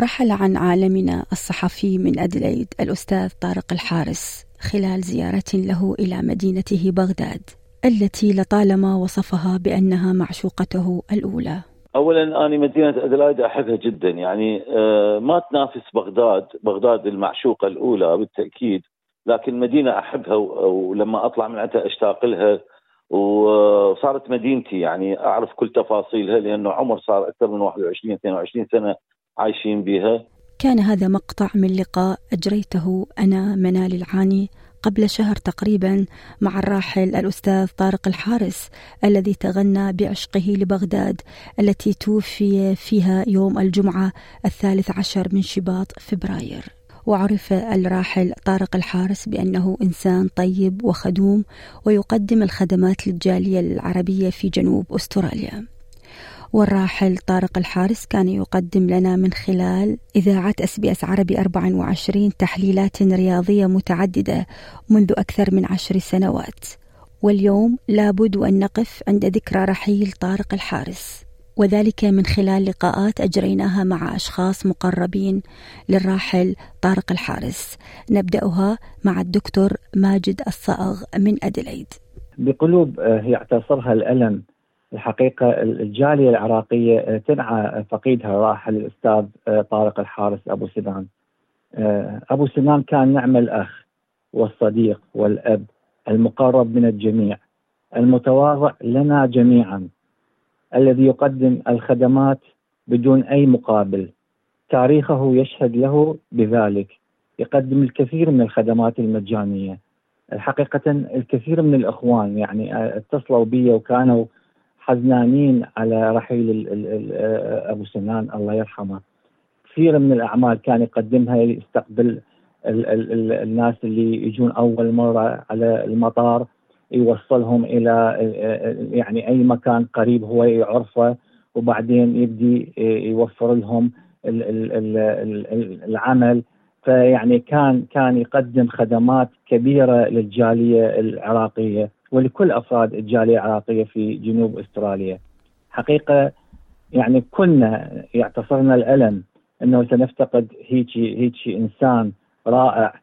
رحل عن عالمنا الصحفي من أدليد الأستاذ طارق الحارس خلال زيارة له إلى مدينته بغداد التي لطالما وصفها بأنها معشوقته الأولى. اولا أنا مدينة ادلايد أحبها جدا. يعني آه، ما تنافس بغداد بغداد المعشوقة الأولى بالتأكيد لكن مدينة أحبها ولما أطلع من عندها أشتاق لها وصارت مدينتي. يعني أعرف كل تفاصيلها لأنه عمر صار أكثر من 21 22 سنة عايشين بها كان هذا مقطع من لقاء أجريته أنا منال العاني قبل شهر تقريبا مع الراحل الأستاذ طارق الحارس الذي تغنى بعشقه لبغداد التي توفي فيها يوم الجمعة الثالث عشر من شباط فبراير. وعرف الراحل طارق الحارس بأنه إنسان طيب وخدوم ويقدم الخدمات للجالية العربية في جنوب أستراليا. والراحل طارق الحارس كان يقدم لنا من خلال إذاعة SBS عربي 24 تحليلات رياضية متعددة منذ أكثر من عشر سنوات. واليوم لابد أن نقف عند ذكرى رحيل طارق الحارس. وذلك من خلال لقاءات أجريناها مع أشخاص مقربين للراحل طارق الحارس. نبدأها مع الدكتور ماجد الصائغ من أديليد بقلوب آه، يعتصرها الألم. الحقيقة الجالية العراقية آه، تنعى فقيدها راحل الاستاذ آه، طارق الحارس أبو سنان. آه، أبو سنان كان نعم الاخ والصديق والأب المقرب من الجميع المتواضع لنا جميعا الذي يقدم الخدمات بدون أي مقابل تاريخه يشهد له بذلك يقدم الكثير من الخدمات المجانية حقيقه الكثير من الإخوان يعني اتصلوا بي وكانوا حزنانين على رحيل أبو سنان الله يرحمه. كثير من الأعمال كان يقدمها يستقبل الناس اللي يجون أول مرة على المطار يوصلهم إلى يعني أي مكان قريب هو يعرفه وبعدين يبدي يوفر لهم العمل. فيعني كان كان يقدم خدمات كبيرة للجالية العراقية. ولكل أفراد الجالية العراقية في جنوب أستراليا. حقيقة يعني كنا يعتصرنا الألم أنه سنفتقد هيك هيك إنسان رائع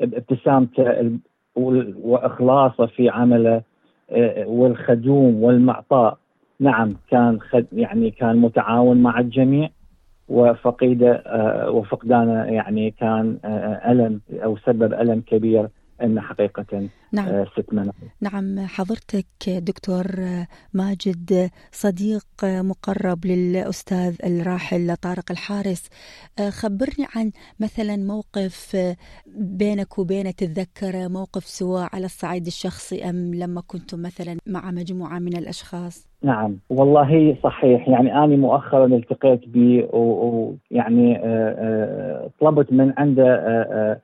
بابتسامته وإخلاصه في عمله آه، والخدوم والمعطاء نعم كان خد يعني كان متعاون مع الجميع وفقيده آه، وفقدانه يعني كان آه، ألم أو سبب ألم كبير أن حقيقة نعم. آه، ست مناطق نعم حضرتك دكتور ماجد صديق مقرب للأستاذ الراحل طارق الحارس. آه، خبرني عن مثلا موقف بينك وبينة تتذكر موقف سواء على الصعيد الشخصي أم لما كنتم مثلا مع مجموعة من الأشخاص؟ نعم والله صحيح. يعني أنا مؤخرا التقيت به ويعني آه، طلبت من عنده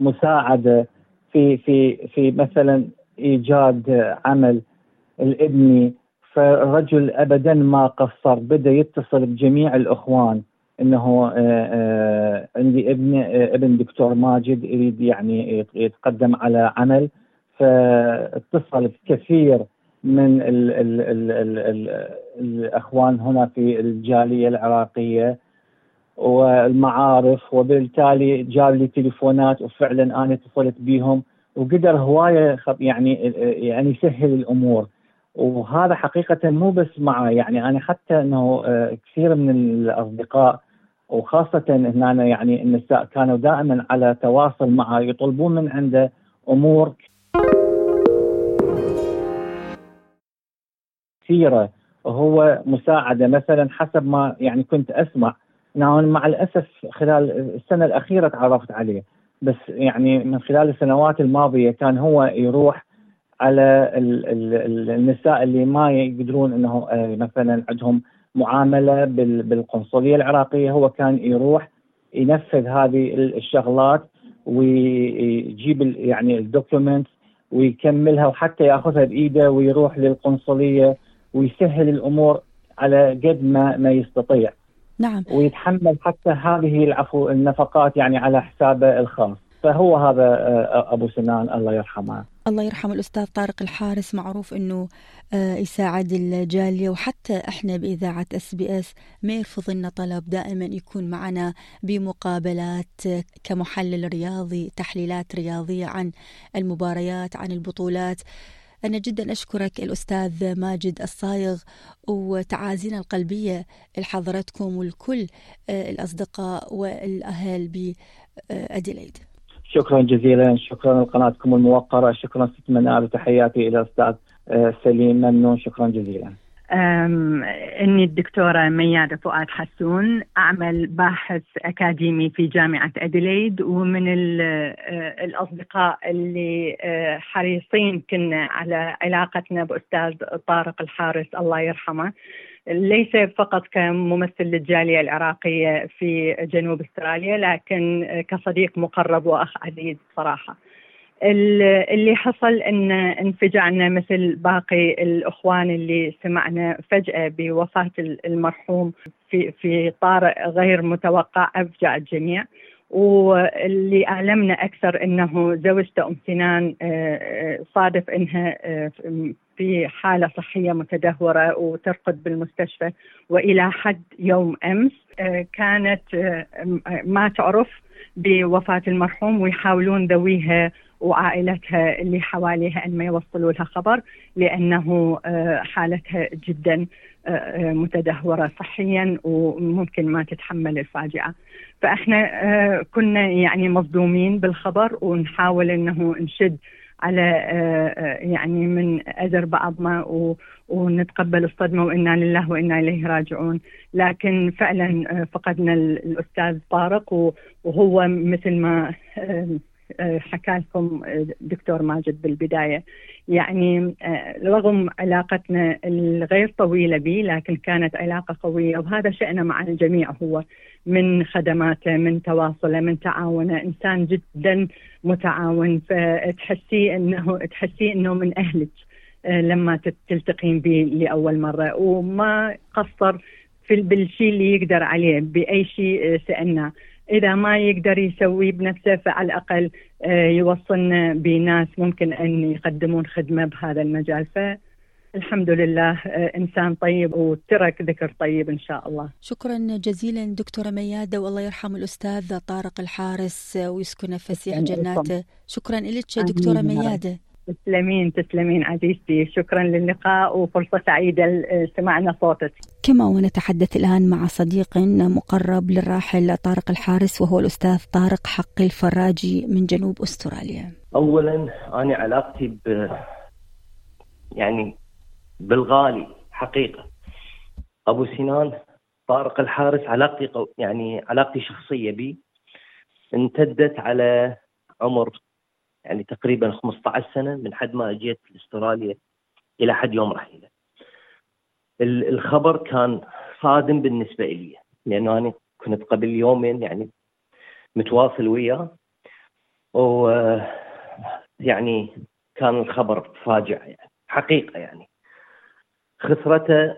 مساعدة في في في مثلا إيجاد عمل الإبني. فالرجل ابدا ما قصر بدأ يتصل بجميع الإخوان إنه آه، آه، عندي إبن آه، إبن دكتور ماجد يريد يعني يتقدم على عمل. فاتصل كثير من ال ال ال ال ال الإخوان هنا في الجالية العراقية. والمعارف وبالتالي جاب لي تليفونات وفعلا أنا اتصلت بهم وقدر هواية يعني يعني يسهل الأمور. وهذا حقيقة مو بس معي يعني أنا حتى إنه آه، كثير من الأصدقاء وخاصة هنا يعني النساء كانوا دائما على تواصل معه يطلبون من عنده أمور كثيرة. وهو مساعدة مثلا حسب ما يعني كنت أسمع. نعم مع الأسف خلال السنة الأخيرة تعرفت عليه بس يعني من خلال السنوات الماضية كان هو يروح على ال ال النساء اللي ما يقدرون إنه آه، مثلا عندهم معاملة بالقنصلية العراقية هو كان يروح ينفذ هذه الشغلات ويجيب يعني ال document ويكملها وحتى يأخذها بإيده ويروح للقنصلية ويسهل الأمور على قد ما ما يستطيع. نعم. ويتحمل حتى هذه العفو النفقات يعني على حسابه الخاص. فهو هذا آه، أبو سنان الله يرحمه. الله يرحم الأستاذ طارق الحارس معروف إنه آه، يساعد الجالية وحتى إحنا بإذاعة SBS ما يرفض لنا طلب دائما يكون معنا بمقابلات كمحلل رياضي تحليلات رياضية عن المباريات عن البطولات. أنا جدا أشكرك الأستاذ ماجد الصايغ وتعازينا القلبية لحضرتكم والكل آه، الأصدقاء والأهل بأديليد. شكرا جزيلا شكرا لقناتكم الموقرة شكرا ست منال وتحياتي إلى أستاذ آه، سليم ممنون شكرا جزيلا. إني الدكتورة ميادة فؤاد حسون أعمل باحث أكاديمي في جامعة أديليد ومن آه، الأصدقاء اللي آه، حريصين كنا على علاقتنا بأستاذ طارق الحارس الله يرحمه ليس فقط كممثل للجالية العراقية في جنوب أستراليا لكن كصديق مقرب وأخ عزيز صراحة. اللي حصل إن انفجعنا مثل باقي الإخوان اللي سمعنا فجأة بوفاة المرحوم في في طارئ غير متوقع أفجع الجميع. واللي أعلمنا أكثر أنه زوجته أم سنان آه، آه، صادف أنها آه، في حالة صحية متدهورة وترقد بالمستشفى وإلى حد يوم أمس كانت ما تعرف بوفاة المرحوم ويحاولون ذويها وعائلتها اللي حواليها أن ما يوصلوا لها خبر لأنه حالتها جدا متدهورة صحيا وممكن ما تتحمل الفاجعة. فإحنا آه، كنا يعني مصدومين بالخبر ونحاول إنه نشد على آه، آه، يعني من اجر بعضنا ونتقبل الصدمة وإنا لله وإنا إليه راجعون. لكن فعلا فقدنا الأستاذ طارق وهو مثل ما حكى لكم دكتور ماجد بالبداية. يعني رغم علاقتنا الغير طويلة به لكن كانت علاقة قوية وهذا شأنه مع الجميع هو من خدماته من تواصله من تعاونه. إنسان جدا متعاون فتحسيه إنه تحسيه إنه من أهلك آه، لما تلتقين به لأول مرة. وما قصر في بالشيء اللي يقدر عليه بأي شيء سألناه. إذا ما يقدر يسويه بنفسه فعلى الأقل آه، يوصلنا بناس ممكن أن يقدمون خدمة بهذا المجال ف الحمد لله آه، إنسان طيب وترك ذكر طيب إن شاء الله. شكرا جزيلا دكتورة ميادة والله يرحم الأستاذ طارق الحارس ويسكن فسيح جناته. شكرا لك دكتورة ميادة. تسلمين تسلمين عزيزتي. شكرا للقاء وفرصة سعيدة سمعنا صوتك. كما ونتحدث الآن مع صديق مقرب للراحل طارق الحارس وهو الأستاذ طارق حق الفراجي من جنوب أستراليا. أولا أنا علاقتي ب يعني بالغالي حقيقة. أبو سنان طارق الحارس علاقتي قو يعني علاقتي شخصية بي. امتدت على عمر يعني تقريبا 15 سنة من حد ما أجيت لأستراليا إلى حد يوم رحيله. الخبر كان صادم بالنسبة لي لأنه أنا كنت قبل يومين يعني متواصل وياه. و يعني كان الخبر فاجع يعني حقيقة يعني. خسرته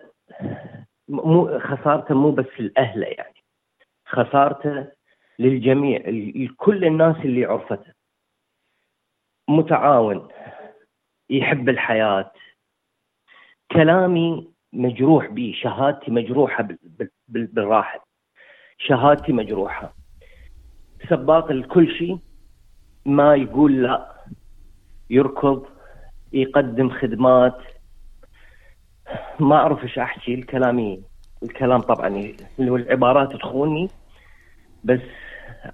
مو خسارته مو بس الاهله يعني خسارته للجميع لكل الناس اللي عرفته. متعاون يحب الحياة. كلامي مجروح به شهادتي مجروحة بالراحل شهادتي مجروحة. سباق لكل شيء ما يقول لا. يركض يقدم خدمات. ما أعرف إيش أحكي الكلامي. الكلام طبعا العبارات تخوني بس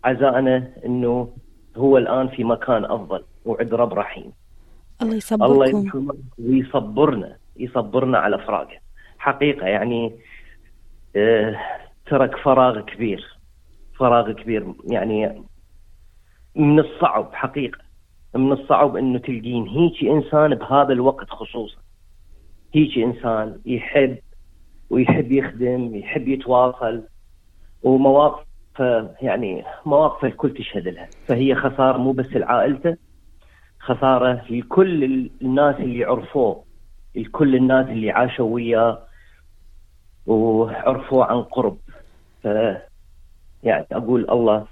عزائنا إنه هو الآن في مكان أفضل وعند رب رحيم. الله يصبركم. الله ويصبرنا يصبرنا على فراقه. حقيقة يعني آه ترك فراغ كبير فراغ كبير يعني من الصعب حقيقة من الصعب إنه تلقين هيك إنسان بهذا الوقت خصوصا. هيك إنسان يحب ويحب يخدم يحب يتواصل ومواقف فيعني مواقف الكل تشهد لها فهي خسارة مو بس لعائلته خسارة لكل الناس اللي يعرفوه لكل الناس اللي عاشوا وياه وعرفوه عن قرب. ف يعني أقول الله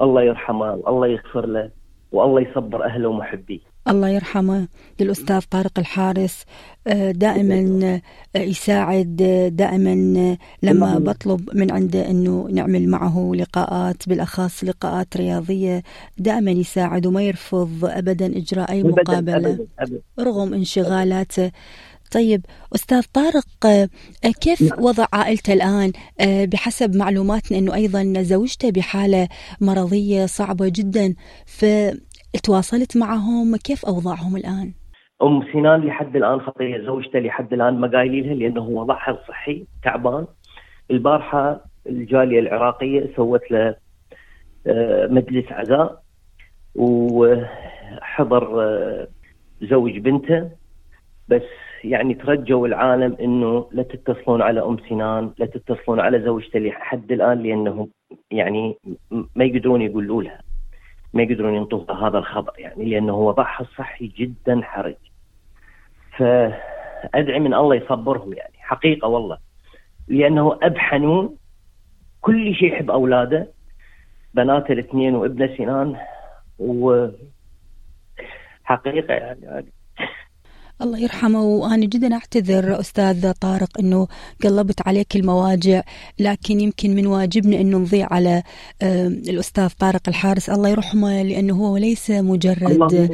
الله يرحمه والله يغفر له والله يصبر أهله ومحبيه. الله يرحمه للأستاذ طارق الحارس آه، دائما آه، يساعد آه، دائما لما بطلب من عنده أنه نعمل معه لقاءات بالأخص لقاءات رياضية دائما يساعد وما يرفض أبدا إجراء أي مقابلة رغم انشغالاته. طيب أستاذ طارق كيف نعم. وضع عائلته الآن؟ بحسب معلوماتنا أنه أيضا زوجته بحالة مرضية صعبة جدا ف تواصلت معهم؟ كيف أوضاعهم الآن؟ أم سنان لحد الآن خطيه زوجته لحد الآن ما قايلين لها لأنه وضعها الصحي تعبان. البارحة الجالية العراقية سوت له آه، مجلس عزاء وحضر آه، زوج بنته. بس يعني ترجوا العالم إنه لا تتصلون على أم سنان لا تتصلون على زوجته لحد الآن لأنه يعني ما يقدرون يقولوا لها. ما يقدرون ينطوها هذا الخبر يعني لأنه وضعها الصحي جدا حرج. فأدعي من الله يصبرهم يعني حقيقة والله. لأنه اب حنون كل شيء يحب أولاده بناته الاثنين وابنه سنان و حقيقة يعني الله يرحمه. وأنا جدا أعتذر أستاذ طارق أنه قلبت عليك المواجع لكن يمكن من واجبنا أنه نضيء على الأستاذ طارق الحارس. الله يرحمه لأنه هو ليس مجرد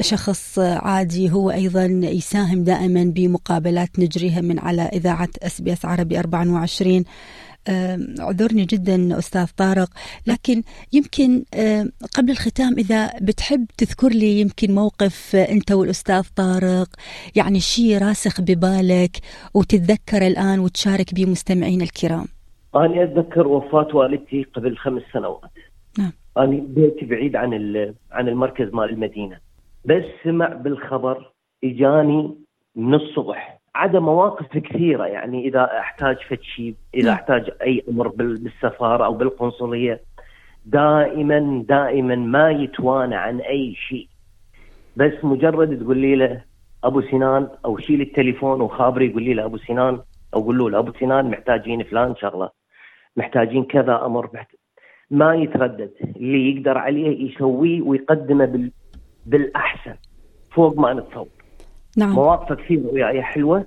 شخص عادي هو أيضا يساهم دائما بمقابلات نجريها من على إذاعة SBS عربي 24 اعذرني جدا أستاذ طارق لكن يمكن قبل الختام إذا بتحب تذكر لي يمكن موقف أنت والأستاذ طارق يعني شيء راسخ ببالك وتتذكر الآن وتشارك به مستمعينا الكرام. أنا أتذكر وفاة والدتي قبل خمس سنوات. نعم. أنا بيتي بعيد عن عن المركز مال المدينة. بس سمع بالخبر إجاني من الصبح عدا مواقف كثيرة يعني إذا أحتاج فد شيء إذا نعم. أحتاج أي أمر بالسفارة أو بالقنصلية دائما دائما ما يتوانى عن أي شيء. بس مجرد تقول لي له أبو سنان أو شيل التليفون وخابري يقول لي له أبو سنان أو قول له أبو سنان محتاجين فلان شغلة محتاجين كذا أمر محتاج ما يتردد. اللي يقدر عليه يسويه ويقدمه بال... بالأحسن فوق ما نتصور نعم. مواقف كثير وياي حلوة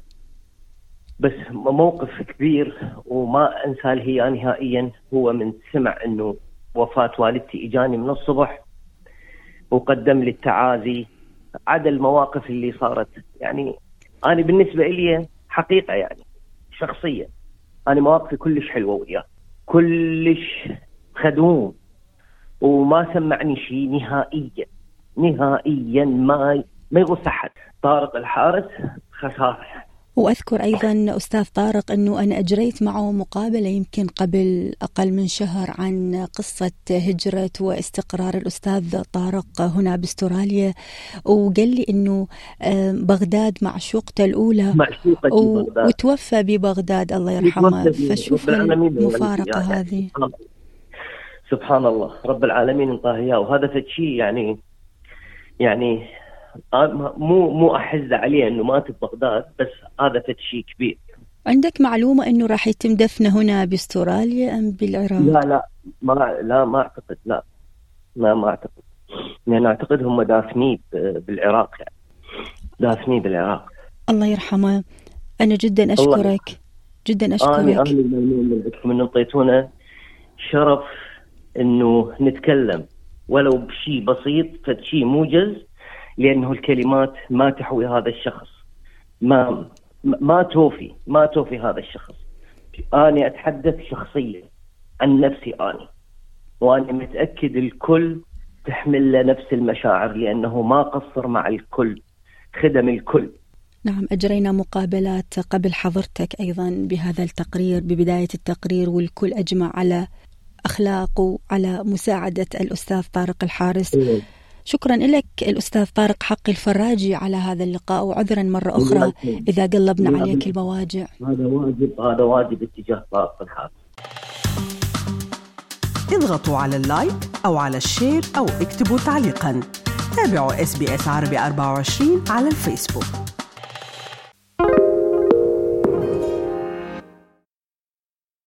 بس موقف كبير وما أنساه هي نهائيا هو من سمع إنه وفاة والدتي إجاني من الصبح وقدم لي التعازي. عدا المواقف اللي صارت. يعني أنا بالنسبة لي حقيقة يعني شخصيا أنا مواقفي كلش حلوة وياه كلش خدوم وما سمعني شيء نهائيا نهائيا ما ما يغص احد طارق الحارس خسارة. وأذكر أيضا أستاذ طارق إنه أنا أجريت معه مقابلة يمكن قبل أقل من شهر عن قصة هجرة واستقرار الأستاذ طارق هنا بأستراليا. وقال لي إنه بغداد معشوقته الأولى. معشوقة و... وتوفى ببغداد الله يرحمه. فشوف المفارقة هذه. سبحان الله. رب العالمين انطاه اياه وهذا شيء يعني يعني مو مو أحز عليه إنه مات ببغداد بس هذا فد شيء كبير. عندك معلومة إنه راح يتم دفنه هنا بأستراليا أم بالعراق؟ لا لا ما لا ما أعتقد لا لا ما أعتقد. لأن أعتقد هم دافنيه بالعراق يعني. دافنيه بالعراق. الله يرحمه. أنا جدا أشكرك. جدا أشكرك. أنا أهلي منكم إنه انطيتونا شرف إنه نتكلم. ولو بشيء بسيط فد شيء موجز لأنه الكلمات ما تحوي هذا الشخص. ما ما توفي ما توفي هذا الشخص. أنا أتحدث شخصيا عن نفسي أنا وأنا متأكد الكل تحمل له نفس المشاعر لأنه ما قصر مع الكل خدم الكل. نعم أجرينا مقابلات قبل حضرتك أيضا بهذا التقرير ببداية التقرير والكل أجمع على أخلاقه على مساعدة الأستاذ طارق الحارس. إيه. شكرا لك الأستاذ طارق حقي الفراجي على هذا اللقاء وعذرا مرة أخرى إذا قلبنا عليك المواجع هذا واجب هذا واجب اتجاه طارق الحارس اضغطوا على ال like أو على ال share أو اكتبوا تعليقا. تابعوا SBS عربي 24 على الفيسبوك.